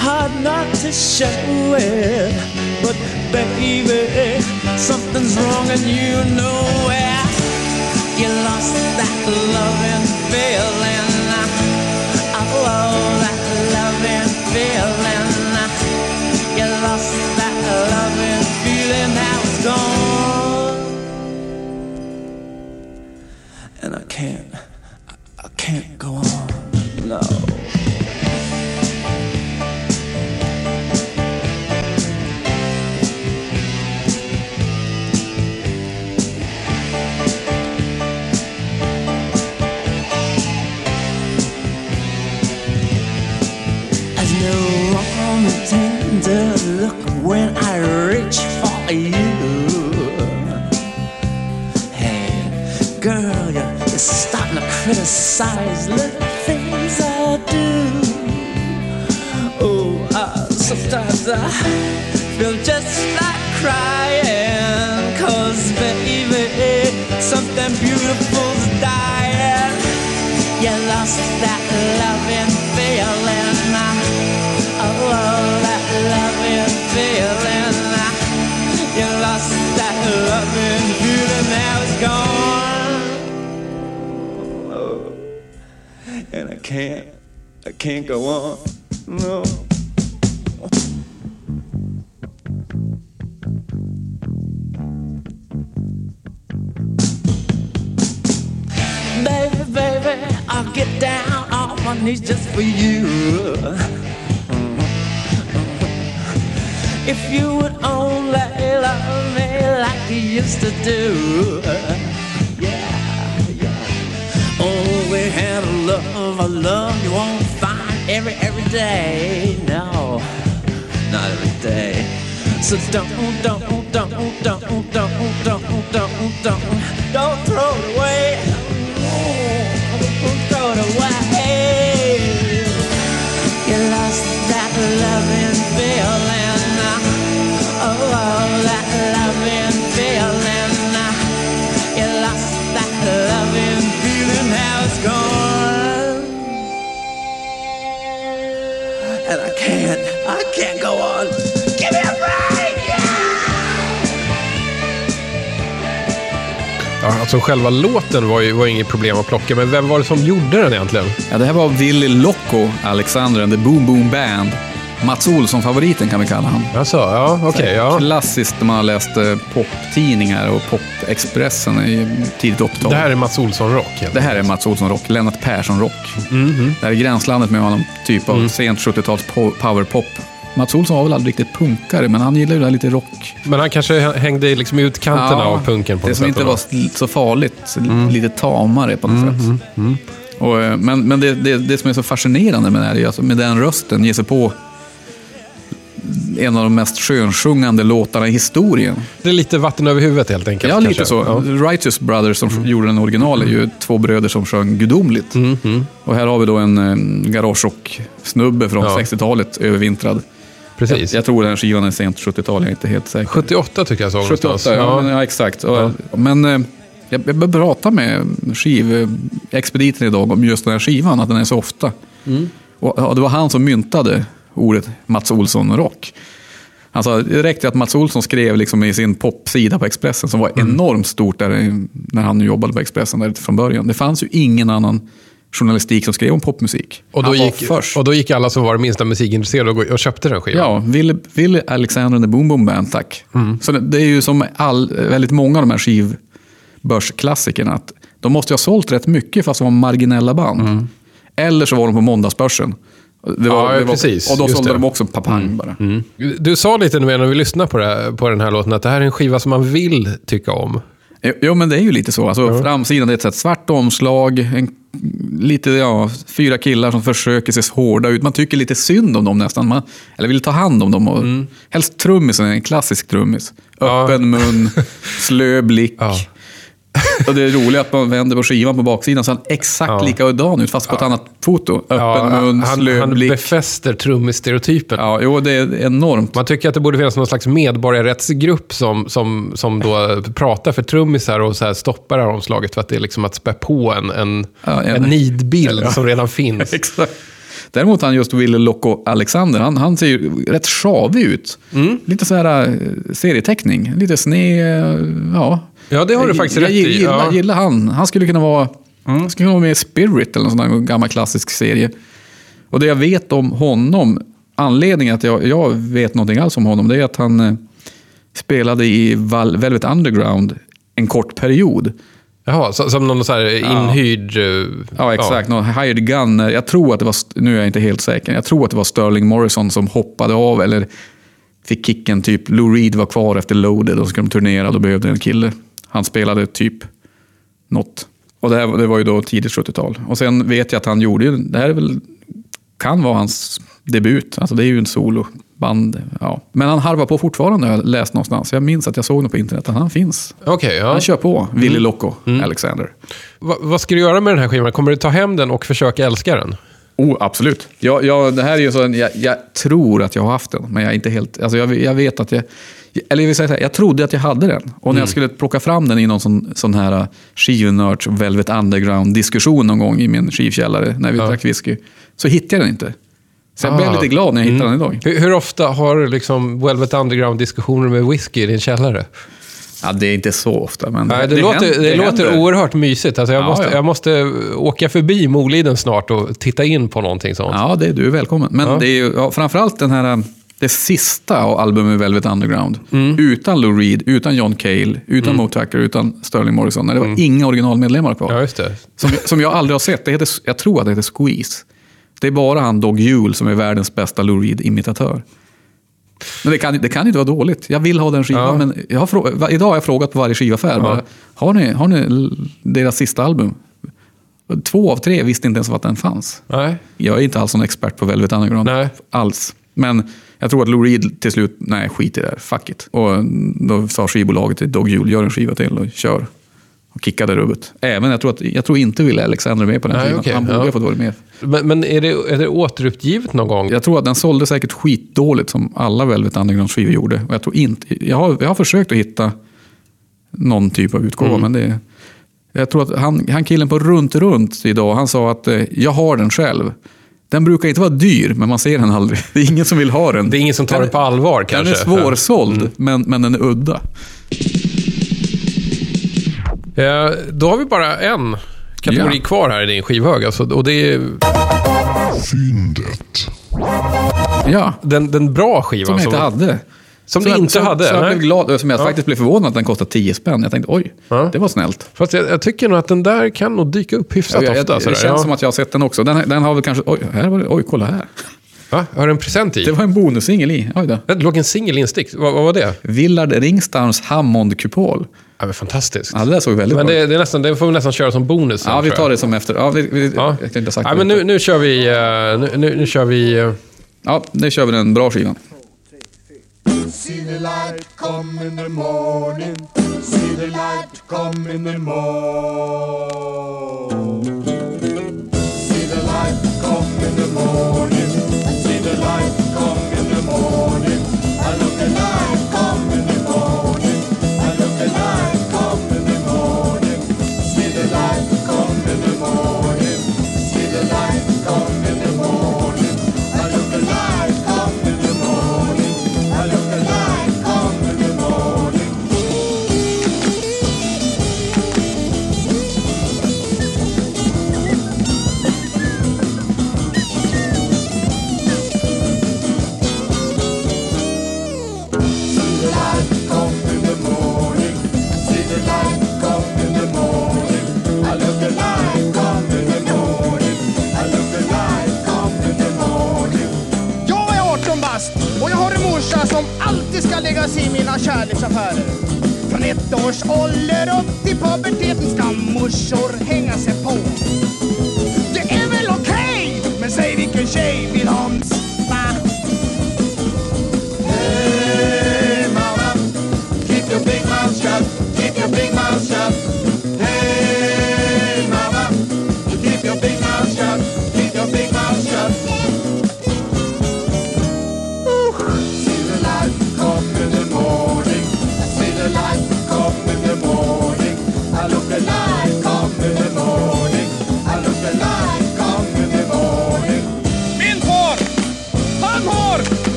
hard not to show it, but baby, something's wrong and you know it. You lost that loving feeling. Oh, that loving feeling. Can't, I, can't go on. No. Criticize little things I do. Oh, uh, sometimes I feel just can't go on. Ja, alltså själva låten var ju var inget problem att plocka, men vem var det som gjorde den egentligen? Ja, det här var Willy Loco Alexander and the Boom Boom Band. Mats Olsson-favoriten kan vi kalla han. Alltså, ja, okej. ja. Klassiskt när man har läst poptidningar och Popexpressen i tidigt 80-tal. Det här är Mats Olsson-rock. Det här är Mats Olsson-rock, Lennart Persson-rock. Mhm. Det här är gränslandet med honom, typ Mm. av sent 70-tals po- powerpop. Mats Olsson var väl aldrig riktigt punkare, men han gillade ju det här lite rock. Men han kanske hängde i liksom utkanterna av punken på Det något som sätt. inte då. var så farligt, lite tamare på något sätt. Och, eh, men men det, det, det som är så fascinerande med det här alltså med den rösten ge sig på en av de mest skönsjungande låtarna i historien. Det är lite vatten över huvudet helt enkelt. Ja, lite kanske. så. Ja. Mm. Righteous Brothers som gjorde den original är ju två bröder som sjöng gudomligt. Mm, Och här har vi då en eh, garagerock-snubbe från Ja. 60-talet, övervintrad. Precis. Jag, jag tror den skivan är sent 70-tal, jag är inte helt säker. 78 tycker jag såg 78, någonstans. ja, men, ja exakt. Och, Men eh, jag, jag prata med skivexpediten idag om just den här skivan, att den är så ofta. Mm. Och, ja, det var han som myntade ordet Mats Olsson-rock. Han sa, det räckte att Mats Olsson skrev liksom i sin popsida på Expressen, som var Mm. enormt stort där, när han jobbade på Expressen där från början. Det fanns ju ingen annan journalistik som skrev om popmusik. Och, då gick, först. och då gick alla som var minsta musikintresserade och, och köpte den skivan. Ja, Ville, Ville Alexander and the Boom Boom Band, tack. Mm. Så det, det är ju som all, väldigt många av de här skivbörsklassikerna, att de måste ju ha sålt rätt mycket fast de var marginella band. Eller så var de på måndagsbörsen. Det var, Mm. Ja, det var, precis. Och då sålde det. Mm. de också papang bara. Du sa lite nu när vi lyssnade på, det, här- på den här låten att det här är en skiva som man vill tycka om. Jo, Jo, men det är ju lite så. Alltså, Framsidan det är ett svart omslag, en, lite, ja, fyra killar som försöker se hårda ut. Man tycker lite synd om dem nästan. Man, eller vill ta hand om dem. Och, Helst trummisen, en klassisk trummis. Mm. Ja. Öppen mun, slö blick. Ja. Och det är roligt att man vänder på skivan på baksidan så han exakt Ja. likadan ut, fast på ett annat foto. Öppen Ja, mun, han, slö han blick. befäster trummisstereotypen. Ja, jo, det är enormt. Man tycker att det borde finnas någon slags medborgarrättsgrupp som, som, som då pratar för trummisar och så här stoppar det här omslaget för att det är liksom att spä på en, en, Ja, en- en nidbild som redan finns. Exakt. Däremot han just Ville Loco Alexander, han, han ser ju rätt sjavig ut. Mm. Lite så här eh, serieteckning, lite sned, ja. Ja, det har du Jag- faktiskt jag, rätt i. gillar, Ja. Mm. gillar han. Han skulle kunna vara, skulle kunna vara med i Spirit eller någon sån där gammal klassisk serie. Och det jag vet om honom, anledningen att jag, jag vet någonting alls om honom, det är att han eh, spelade i Val- Velvet Underground en kort period. Jaha, som någon så här inhyrd... eh, Ja, exakt. Någon hired gunner. Jag tror att det var, nu är jag inte helt säker, jag tror att det var Sterling Morrison som hoppade av eller fick kicken. Typ Lou Reed var kvar efter Loaded och så skulle de turnera och då behövde en kille. Han spelade typ något. Och det, här, det var ju då tidigt 70-tal. Och sen vet jag att han gjorde ju, det här är väl, kan vara hans debut. Alltså det är ju en soloband. Ja. Men han harvar på fortfarande har jag läst någonstans. Jag minns att jag såg det på internet att han finns. Okej, ja. Han kör på, Willy Loco, Alexander. Va, vad ska du göra med den här skivan? Kommer du ta hem den och försöka älska den? Oh, absolut. Jag, jag, det här är ju så, jag, jag tror att jag har haft den, men jag är inte helt... Alltså jag, jag vet att jag... Eller jag vill säga så här, jag trodde att jag hade den. Och när jag skulle plocka fram den i någon sån, sån här skivnörds Velvet Underground-diskussion någon gång i min skivkällare när vi drack whisky, så hittade jag den inte. Så jag blev Ah. lite glad när jag hittade den idag. Hur, hur ofta har du liksom Velvet Underground-diskussioner med whisky i din källare? Ja, det är inte så ofta, men Nej, det, låter, händer- det, låter händer. oerhört mysigt. Alltså jag, Ja, måste, ja. jag måste åka förbi Moliden snart och titta in på någonting sånt. Ja, det är du är välkommen. Men Ja. det är ju ja, framförallt den här, det sista av albumet Velvet Underground. Mm. Utan Lou Reed, utan John Cale, utan Mo Tucker, utan Sterling Morrison. Det var inga originalmedlemmar kvar. Mm. Ja, just det. Som, som jag aldrig har sett. Det heter, jag tror att det heter Squeeze. Det är bara han Dog Yule som är världens bästa Lou Reed-imitatör. Men det kan, det kan inte vara dåligt. Jag vill ha den skivan. Ja. Men jag har, frå- va- idag har jag frågat på varje skivaffär. Bara, har, ni, har ni deras sista album? Två av tre visste inte ens att den fanns. Nej. Jag är inte alls någon expert på Velvet Underground. Nej. Alls. Men jag tror att Lou Reed till slut, nej skit i det här, fuck it. Och då sa skivbolaget till Dog Yule, gör en skiva till och kör. Och kickade rubbet. Även, jag tror, att, jag tror inte Wille Alexander är med på den Nej, skivan. okej, Han borde ja. ha fått vara med. Men, men är, det, är det återuppgivet någon gång? Jag tror att den sålde säkert skitdåligt som alla Velvet Underground-skivor gjorde. Och jag, tror inte, jag, har, jag har försökt att hitta någon typ av utgåva, Mm. men det... Jag tror att han, han killen på Runt Runt idag, han sa att eh, jag har den själv. Den brukar inte vara dyr, men man ser den aldrig. Det är ingen som vill ha den. Det är ingen som tar Den- det på allvar Den kanske? är svårsåld, men, men den är udda. Ja, då har vi bara en kategori Ja. kvar här i din skivhög. Alltså, och det är... Fyndet. Ja, Den, den bra skivan. som jag inte hade. Som du jag- inte som, hade? Som jag blev glad, som jag Ja. faktiskt blev förvånad att den kostade 10 spänn. Jag tänkte oj, Ja. det var snällt. Fast jag, jag tycker nog att den där kan nog dyka upp hyfsat jag, jag, ofta. det sådär. känns ja. som att jag har sett den också. Den, den har väl kanske, oj, här var det, oj, kolla här. Va? Har du en present i? Det var en bonussingel i. Oj då. Det låg en singel instickt. Vad, vad var det? Willard Ringstams Hammond-kupol. Ja, men fantastiskt. Ja, det där såg väldigt men bra det, det, är nästan, det får vi nästan köra som bonus. Ja, vi tar jag. det som efter. Ja, vi, vi, Ja. Jag kan inte ha sagt ja, det. men nu, nu kör vi... eh, Nu, nu, nu kör vi... eh, Ja, nu kör vi den bra skivan. See the light come in the morning. See the light come in the morning. See the light come in the morning.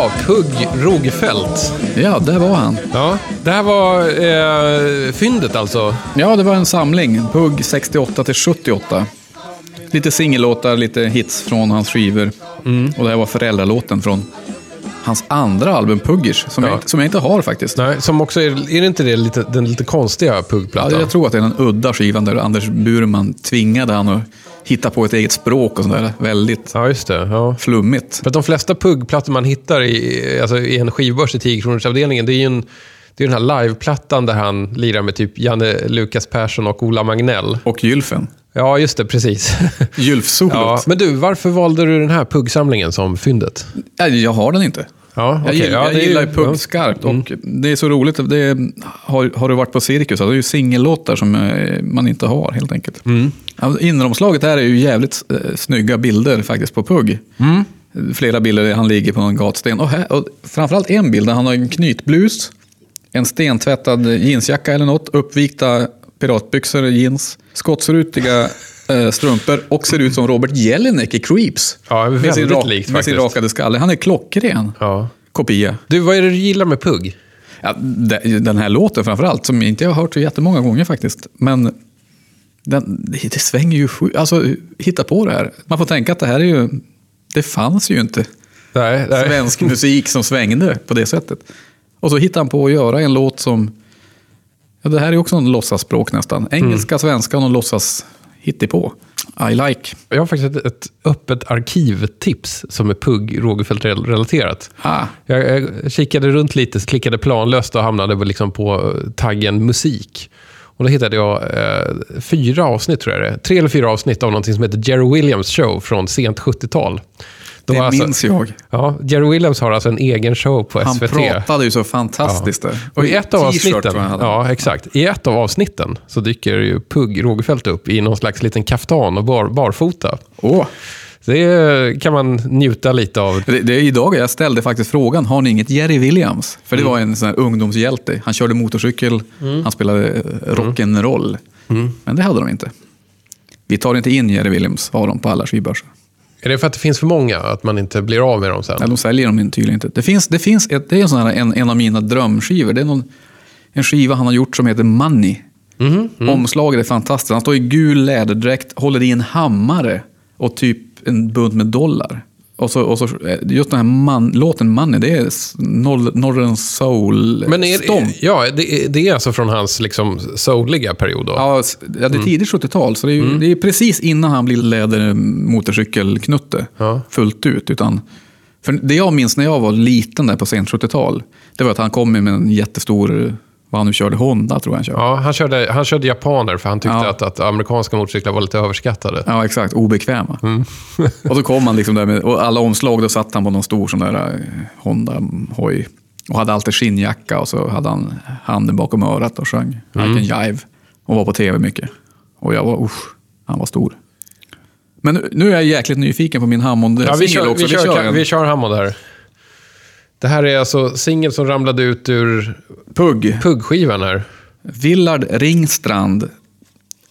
Jaha, Pugg Rogfeldt. Ja, där var han. Ja, det här var eh, fyndet alltså. Ja, det var en samling. Pugg 68 till 78. Lite singellåtar, lite hits från hans skivor. Mm. Och det här var föräldralåten från hans andra album, Puggers, som, Ja. jag, inte- som jag inte har faktiskt. Nej, som också är, är det inte det lite, den lite konstiga Ja, Pugg-plattan? jag tror att det är den udda skivan där Anders Burman tvingade han att hitta på ett eget språk och sådär. Väldigt Ja, just det. Ja. flummigt. För att de flesta Pugg-plattor man hittar i, alltså i en skivbörs i 10-kronorsavdelningen, det är ju en, det är den här liveplattan där han lirar med typ Janne Lukas Persson och Ola Magnell. Och Gylfen. Ja, just det, precis. Gylfsolot. ja, men du, varför valde du den här Pugg-samlingen som fyndet? Ja, jag har den inte. Ja, Jag okej. gillar, ja, jag gillar ju- Pugg skarpt Mm. och det är så roligt. Det är, har, har du varit på Cirkus, det är ju singellåtar som eh, man inte har helt enkelt. Mm. Ja, Inneromslaget här är ju jävligt eh, snygga bilder faktiskt på Pugg. Mm. Flera bilder där han ligger på en gatsten. Och, här, och framförallt en bild där han har en knytblus, en stentvättad jeansjacka eller något, uppvikta piratbyxor, jeans, skottsrutiga strumpor och ser ut som Robert Jelinek i Creeps. Ja, med sin, väldigt likt med sin faktiskt. rakade skalle. Han är klockren Ja. kopia. Du, vad är det du gillar med Pugg? Ja, de- den här låten framförallt, som inte jag har hört så jättemånga gånger faktiskt. Men den, det, svänger ju sjukt. Alltså, hitta på det här. Man får tänka att det här är ju... Det fanns ju inte Nej, nej. svensk musik som svängde på det sättet. Och så hittar han på att göra en låt som Ja, det här är också en låtsasspråk nästan. Engelska, Mm. svenska och någon låtsas hittepå. I like. Jag har faktiskt ett, ett öppet arkivtips som är PUG Rogefeldt-relaterat. Ah, Jag, jag kikade runt lite, klickade planlöst och hamnade liksom på eh, taggen musik. Och då hittade jag eh, fyra avsnitt, tror jag det. Tre eller fyra avsnitt av någonting som heter Jerry Williams show från sent 70-tal. Det alltså- minns jag. Ja, Jerry Williams har alltså en egen show på Han SVT. pratade ju så fantastiskt där. Och i ett av avsnitten, han ja, exakt. I ett av avsnitten så dyker ju Pugg Rogefeldt upp i någon slags liten kaftan och bar, barfota. Åh, Det kan man njuta lite av. Det, det är idag jag ställde faktiskt frågan, har ni inget Jerry Williams? För Mm. det var en sån här ungdomshjälte. Han körde motorcykel, han spelade eh, rock'n'roll. Mm. Men det hade de inte. Vi tar inte in Jerry Williams, har de på alla skivbörser. Är det för att det finns för många, att man inte blir av med dem sen? Nej, de säljer dem tydligen inte. Det finns, det finns ett, det är en, sån här, en, en av mina drömskivor. Det är någon, en skiva han har gjort som heter Money. Mhm, mm. Omslaget är fantastiskt. Han står i gul läderdräkt, håller i en hammare och typ en bunt med dollar. Och så, och så, eh, just den här man, låten Money, det är Nor- Northern Soul Men är, Stomp. ja, det, är- det är alltså från hans liksom souliga period då? Ja, det är tidigt 70-tal, så det är, ju, det är precis innan han blir lädermotorcykelknutte Ja. fullt ut. Utan, för det jag minns när jag var liten där på sent 70-tal, det var att han kom med en jättestor, vad han nu körde, Honda tror jag han körde. Ja, han körde, han körde japaner för han tyckte Ja. att, att amerikanska motorcyklar var lite överskattade. Ja, exakt. Obekväma. Mm. och så kom han liksom där med, och alla omslag, då satt han på någon stor sån där eh, Honda-hoj. Och hade alltid skinnjacka och så hade han handen bakom örat och sjöng Mm. I can jive. Och var på tv mycket. Och jag var, usch, han var stor. Men nu, nu är jag jäkligt nyfiken på min hammond Ja, vi kör, också. vi kör, en vi kör Hammond här. Det här är alltså singel som ramlade ut ur Pugg. Pugg-skivan här. Willard Ringstrand.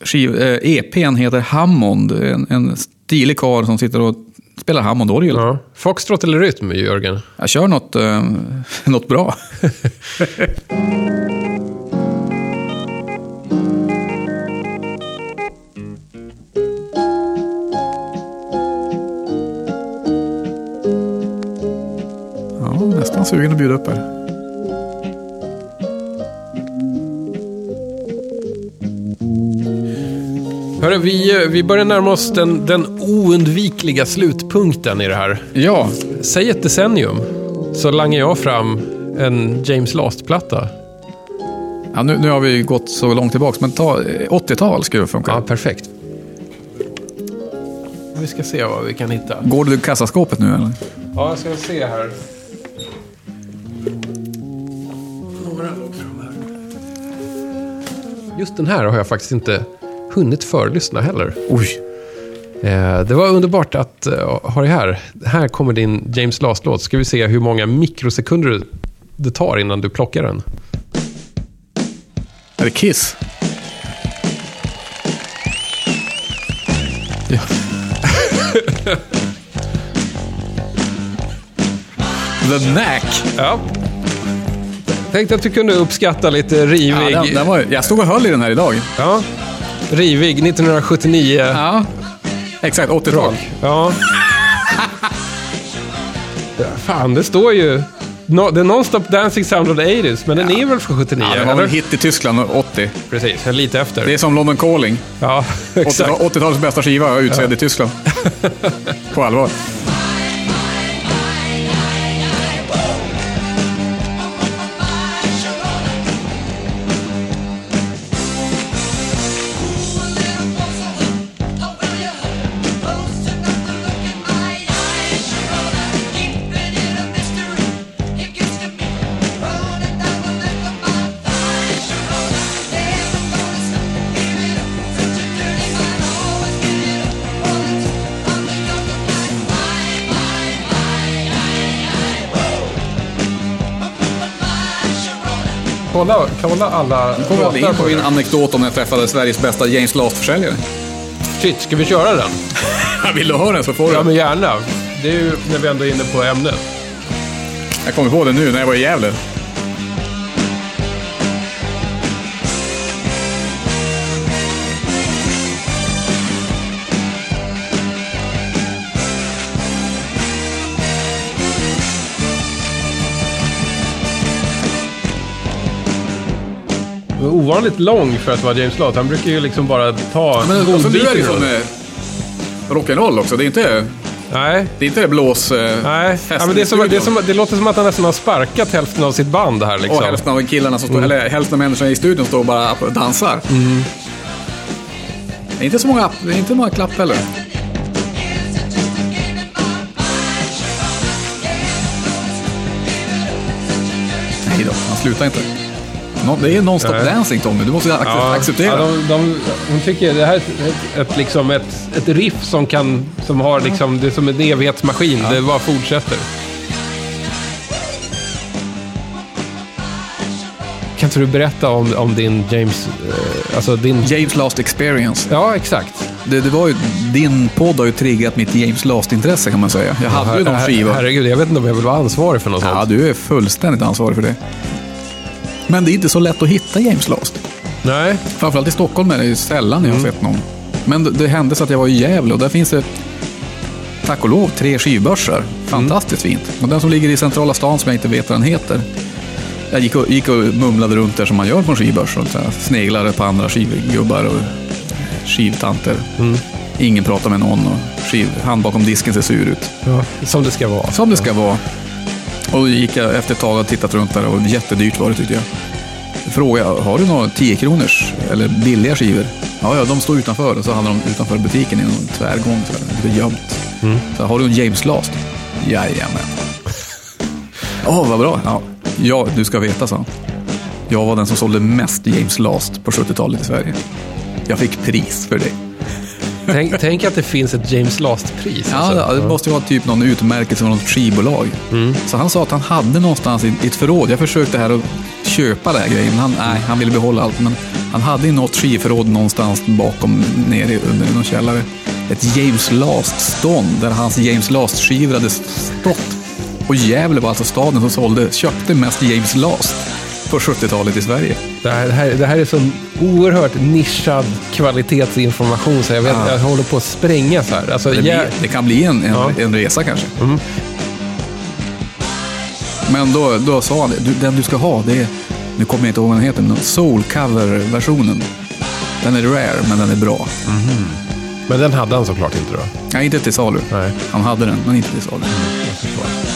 Skiv, eh, EPn heter Hammond. En, en stilig karl som sitter och spelar Hammond-orgel. Ja. Foxtrot eller rytm, Jörgen? Jag kör något, eh, något bra. sugen att bjuda upp här. Hörru, vi, vi börjar närma oss den, den oundvikliga slutpunkten i det här. Ja, Säg ett decennium, så langar jag fram en James Last-platta. ja nu, nu har vi gått så långt tillbaka, men ta eh, 80-tal skulle funka. Ja, perfekt. Vi ska se vad vi kan hitta. Går du till kassaskåpet nu eller? Ja, jag ska se här. Just den här har jag faktiskt inte hunnit förlyssna heller. Oj. Eh, det var underbart att uh, ha det här. Här kommer din James Last-låt. Ska vi se hur många mikrosekunder det tar innan du plockar den. Är det Kiss? Ja. The Knack. Ja. Tänkte att du kunde uppskatta lite rivig... Ja, den, den var, jag stod och höll i den här idag. Ja. Rivig 1979. Ja, exakt. 80-tal. Rock. Ja. ja. Fan, det står ju... No, the Non-Stop Dancing Sound of the 80s, men den är väl från 79? Ja, den var eller? hit i Tyskland 80. Precis, lite efter. Det är som London Calling. Ja, 80 exakt. 80-talets bästa skiva utsedd i Tyskland. På allvar. Kolla, kolla alla Nu kommer vi in på min anekdot om när jag träffade Sveriges bästa James Last-försäljare. Shit, ska vi köra den? Vill du höra den så får Ja, du. men gärna. Det är ju när vi ändå är inne på ämnet. Jag kommer på det nu när jag var i Gävle. Ovanligt lång för att vara James Last. Han brukar ju liksom bara ta Men alltså, nu är det som den. eh, rock'n'roll också. Det är inte, Nej. det är inte blås... Eh, Nej, ja, men det, som, det, som, det låter som att han nästan har sparkat hälften av sitt band här. Liksom. Och hälften av killarna som står, Mm. eller hälften av människorna i studion står och bara dansar. Det är inte så många, det är inte många klapp heller. Nej då, han slutar inte. Det är non-stop Nej. dancing Tommy, du måste ac- Ja, acceptera. Ja, de, de, hon tycker det här är ett, ett, liksom ett, ett riff som kan, som har liksom, det är som en evighetsmaskin. Det bara fortsätter. Kan inte du berätta om, om din James, eh, alltså din... James Last Experience. Ja, exakt. Det, det var ju, din podd har ju triggat mitt James Last-intresse kan man säga. Jag hade ju någon Her- skiva. Herregud, jag vet inte om jag vill vara ansvarig för något Ja, sånt. du är fullständigt ansvarig för det. Men det är inte så lätt att hitta James Last. Nej. Framförallt i Stockholm är det sällan jag har Mm. sett någon. Men det, det hände så att jag var i Gävle och där finns det, tack och lov, tre skivbörsar. Fantastiskt fint. Och den som ligger i centrala stan som jag inte vet vad den heter. Jag gick och, gick och mumlade runt där som man gör på en skivbörs. Och sneglade på andra skivgubbar och skivtanter. Mm. Ingen pratar med någon och skiv, han bakom disken ser sur ut. Ja, som det ska vara. Som det ska vara. Och gick jag efter ett tag och tittat runt där och jättedyrt var det tyckte jag. Frågade jag, har du några 10 kronors eller billiga skivor? Ja, ja, de står utanför och så hade de utanför butiken i någon tvärgång, så här, lite gömt. Så, har du en James Last? Jajamän. Åh, vad bra. Ja. ja, du ska veta, så. Jag var den som sålde mest James Last på 70-talet i Sverige. Jag fick pris för det. Tänk, tänk att det finns ett James Last-pris. Ja, alltså. det måste ju vara typ någon utmärkelse från något skivbolag. Så han sa att han hade någonstans i ett förråd. Jag försökte här att köpa det här grejen, men han, nej, han ville behålla allt. Men han hade i något skivförråd någonstans bakom, nere under någon källare, ett James Last-stånd där hans James Last-skivor hade stått. Och Gävle var alltså staden som sålde, köpte mest James Last på 70-talet i Sverige. Det här, det, här, det här är så oerhört nischad kvalitetsinformation så jag, vet, Ja. jag håller på att sprängas här. Alltså, Det, jag, det kan bli en, en, Ja. en resa kanske. Men då, då sa han, du, den du ska ha, det är, nu kommer jag inte ihåg vad den heter, men soul cover-versionen. Den är rare, men den är bra. men den hade han såklart inte då. Nej, inte till salu. Nej. Han hade den, men inte till salu. Förstår.